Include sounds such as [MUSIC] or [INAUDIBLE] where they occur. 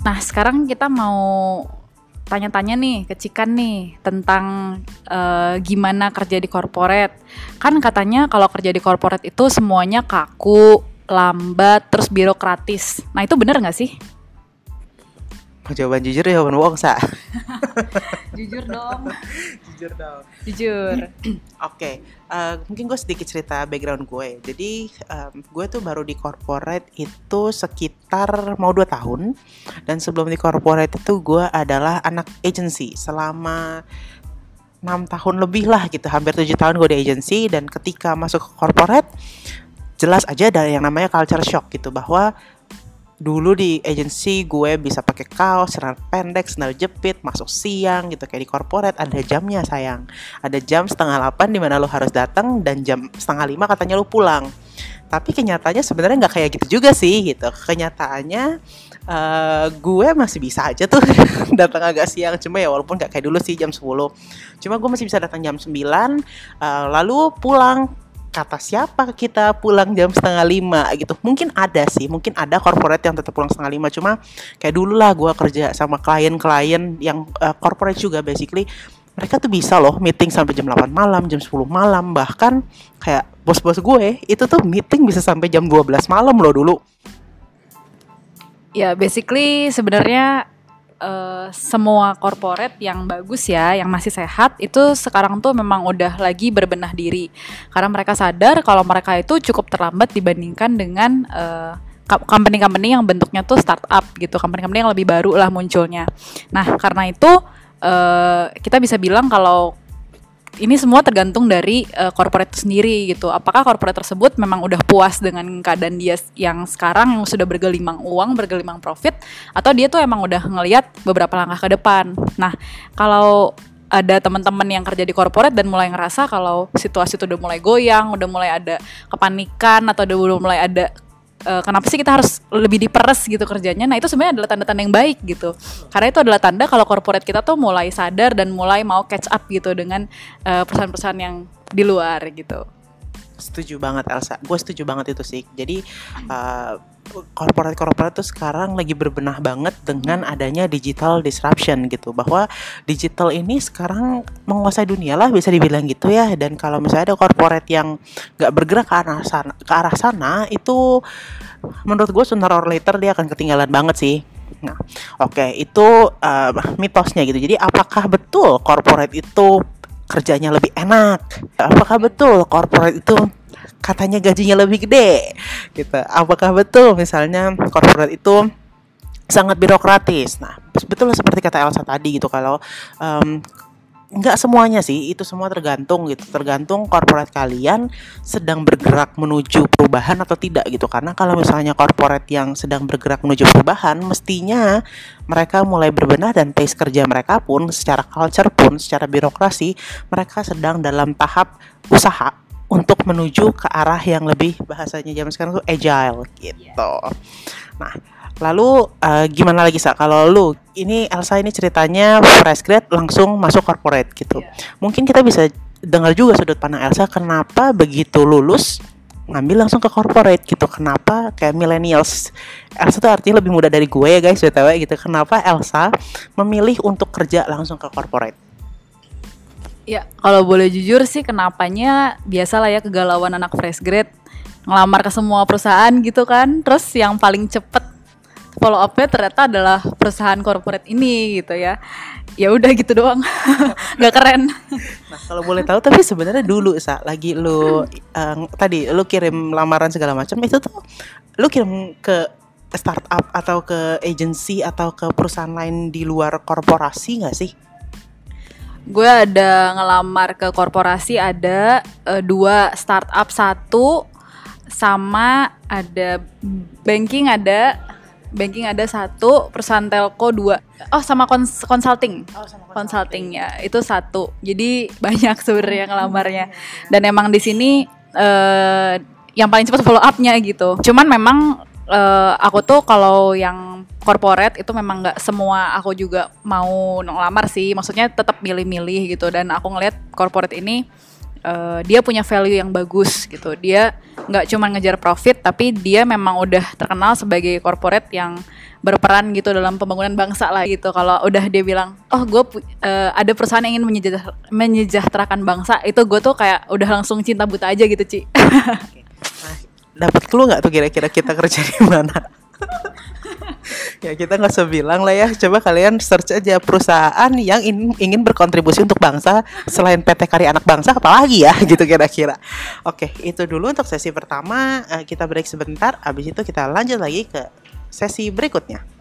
Nah, sekarang kita mau tanya-tanya nih ke Cikan nih tentang uh, gimana kerja di corporate. Kan katanya kalau kerja di corporate itu semuanya kaku, lambat, terus birokratis. Nah, itu bener nggak sih? Jawaban jujur ya, bohong, Sa. [LAUGHS] jujur dong. [LAUGHS] jujur dong. Jujur. [CLEARS THROAT] Oke, okay. uh, eh, mungkin gue sedikit cerita background gue. Jadi um, gue tuh baru di corporate itu sekitar mau dua tahun. Dan sebelum di corporate itu gue adalah anak agency selama enam tahun lebih lah gitu, hampir tujuh tahun gue di agency. Dan ketika masuk ke corporate, jelas aja ada yang namanya culture shock gitu bahwa dulu di agency gue bisa pakai kaos, celana pendek, sandal jepit, masuk siang gitu kayak di corporate ada jamnya sayang. Ada jam setengah delapan di mana lo harus datang dan jam setengah lima katanya lo pulang. Tapi kenyataannya sebenarnya nggak kayak gitu juga sih gitu. Kenyataannya uh, gue masih bisa aja tuh [LAUGHS] datang agak siang cuma ya walaupun nggak kayak dulu sih jam 10 cuma gue masih bisa datang jam 9 uh, lalu pulang kata siapa kita pulang jam setengah lima gitu. Mungkin ada sih mungkin ada corporate yang tetap pulang setengah lima. Cuma kayak dulu lah gue kerja sama klien-klien yang uh, corporate juga basically. Mereka tuh bisa loh meeting sampai jam 8 malam, jam 10 malam, bahkan kayak bos-bos gue itu tuh meeting bisa sampai jam 12 malam loh dulu. Ya, basically sebenarnya uh, semua corporate yang bagus ya, yang masih sehat itu sekarang tuh memang udah lagi berbenah diri karena mereka sadar kalau mereka itu cukup terlambat dibandingkan dengan uh, company-company yang bentuknya tuh startup gitu, company-company yang lebih baru lah munculnya. Nah karena itu uh, kita bisa bilang kalau ini semua tergantung dari uh, corporate sendiri gitu. Apakah corporate tersebut memang udah puas dengan keadaan dia yang sekarang yang sudah bergelimang uang, bergelimang profit atau dia tuh emang udah ngelihat beberapa langkah ke depan. Nah, kalau ada teman-teman yang kerja di corporate dan mulai ngerasa kalau situasi itu udah mulai goyang, udah mulai ada kepanikan atau udah mulai ada uh, kenapa sih kita harus lebih diperes gitu kerjanya? Nah itu sebenarnya adalah tanda-tanda yang baik gitu. Karena itu adalah tanda kalau corporate kita tuh mulai sadar dan mulai mau catch up gitu dengan uh, perusahaan-perusahaan yang di luar gitu. Setuju banget Elsa. Gue setuju banget itu sih. Jadi uh, korporat-korporat tuh sekarang lagi berbenah banget dengan adanya digital disruption gitu bahwa digital ini sekarang menguasai dunia lah bisa dibilang gitu ya dan kalau misalnya ada korporat yang nggak bergerak ke arah sana ke arah sana itu menurut gue sooner or later dia akan ketinggalan banget sih Nah, oke okay, itu uh, mitosnya gitu. Jadi apakah betul korporat itu kerjanya lebih enak? Apakah betul korporat itu katanya gajinya lebih gede gitu. Apakah betul misalnya korporat itu sangat birokratis? Nah betul seperti kata Elsa tadi gitu kalau um, nggak semuanya sih itu semua tergantung gitu. Tergantung korporat kalian sedang bergerak menuju perubahan atau tidak gitu. Karena kalau misalnya korporat yang sedang bergerak menuju perubahan mestinya mereka mulai berbenah dan pace kerja mereka pun secara culture pun secara birokrasi mereka sedang dalam tahap usaha untuk menuju ke arah yang lebih bahasanya zaman sekarang tuh agile gitu. Nah, lalu uh, gimana lagi sa? Kalau lu ini Elsa ini ceritanya fresh grad langsung masuk corporate gitu. Yeah. Mungkin kita bisa dengar juga sudut pandang Elsa kenapa begitu lulus ngambil langsung ke corporate gitu. Kenapa kayak millennials? Elsa tuh artinya lebih muda dari gue ya guys, btw gitu. Kenapa Elsa memilih untuk kerja langsung ke corporate? Ya, kalau boleh jujur sih kenapanya biasalah ya kegalauan anak fresh grade ngelamar ke semua perusahaan gitu kan. Terus yang paling cepet follow up-nya ternyata adalah perusahaan corporate ini gitu ya. Ya udah gitu doang. [LAUGHS] nggak keren. Nah, kalau boleh tahu tapi sebenarnya dulu sa lagi lu uh, tadi lu kirim lamaran segala macam itu tuh lu kirim ke startup atau ke agency atau ke perusahaan lain di luar korporasi nggak sih? Gue ada ngelamar ke korporasi ada uh, dua startup satu sama ada banking ada banking ada satu perusahaan telco dua. Oh sama kons consulting. Oh, sama consulting. Ya. Itu satu. Jadi [LAUGHS] banyak sebenarnya ngelamarnya. Dan emang di sini uh, yang paling cepat follow upnya gitu. Cuman memang uh, aku tuh kalau yang corporate itu memang nggak semua aku juga mau ngelamar sih maksudnya tetap milih-milih gitu dan aku ngelihat corporate ini uh, dia punya value yang bagus gitu dia nggak cuma ngejar profit tapi dia memang udah terkenal sebagai corporate yang berperan gitu dalam pembangunan bangsa lah gitu. Kalau udah dia bilang, oh gue uh, ada perusahaan yang ingin menyejahtera menyejahterakan bangsa, itu gue tuh kayak udah langsung cinta buta aja gitu Ci. [LAUGHS] Dapat clue nggak tuh kira-kira kita kerja di mana? [LAUGHS] ya kita nggak usah bilang lah ya. Coba kalian search aja perusahaan yang in, ingin berkontribusi untuk bangsa selain PT Karya Anak Bangsa apalagi ya [LAUGHS] gitu kira-kira. Oke itu dulu untuk sesi pertama. Eh, kita break sebentar. Abis itu kita lanjut lagi ke sesi berikutnya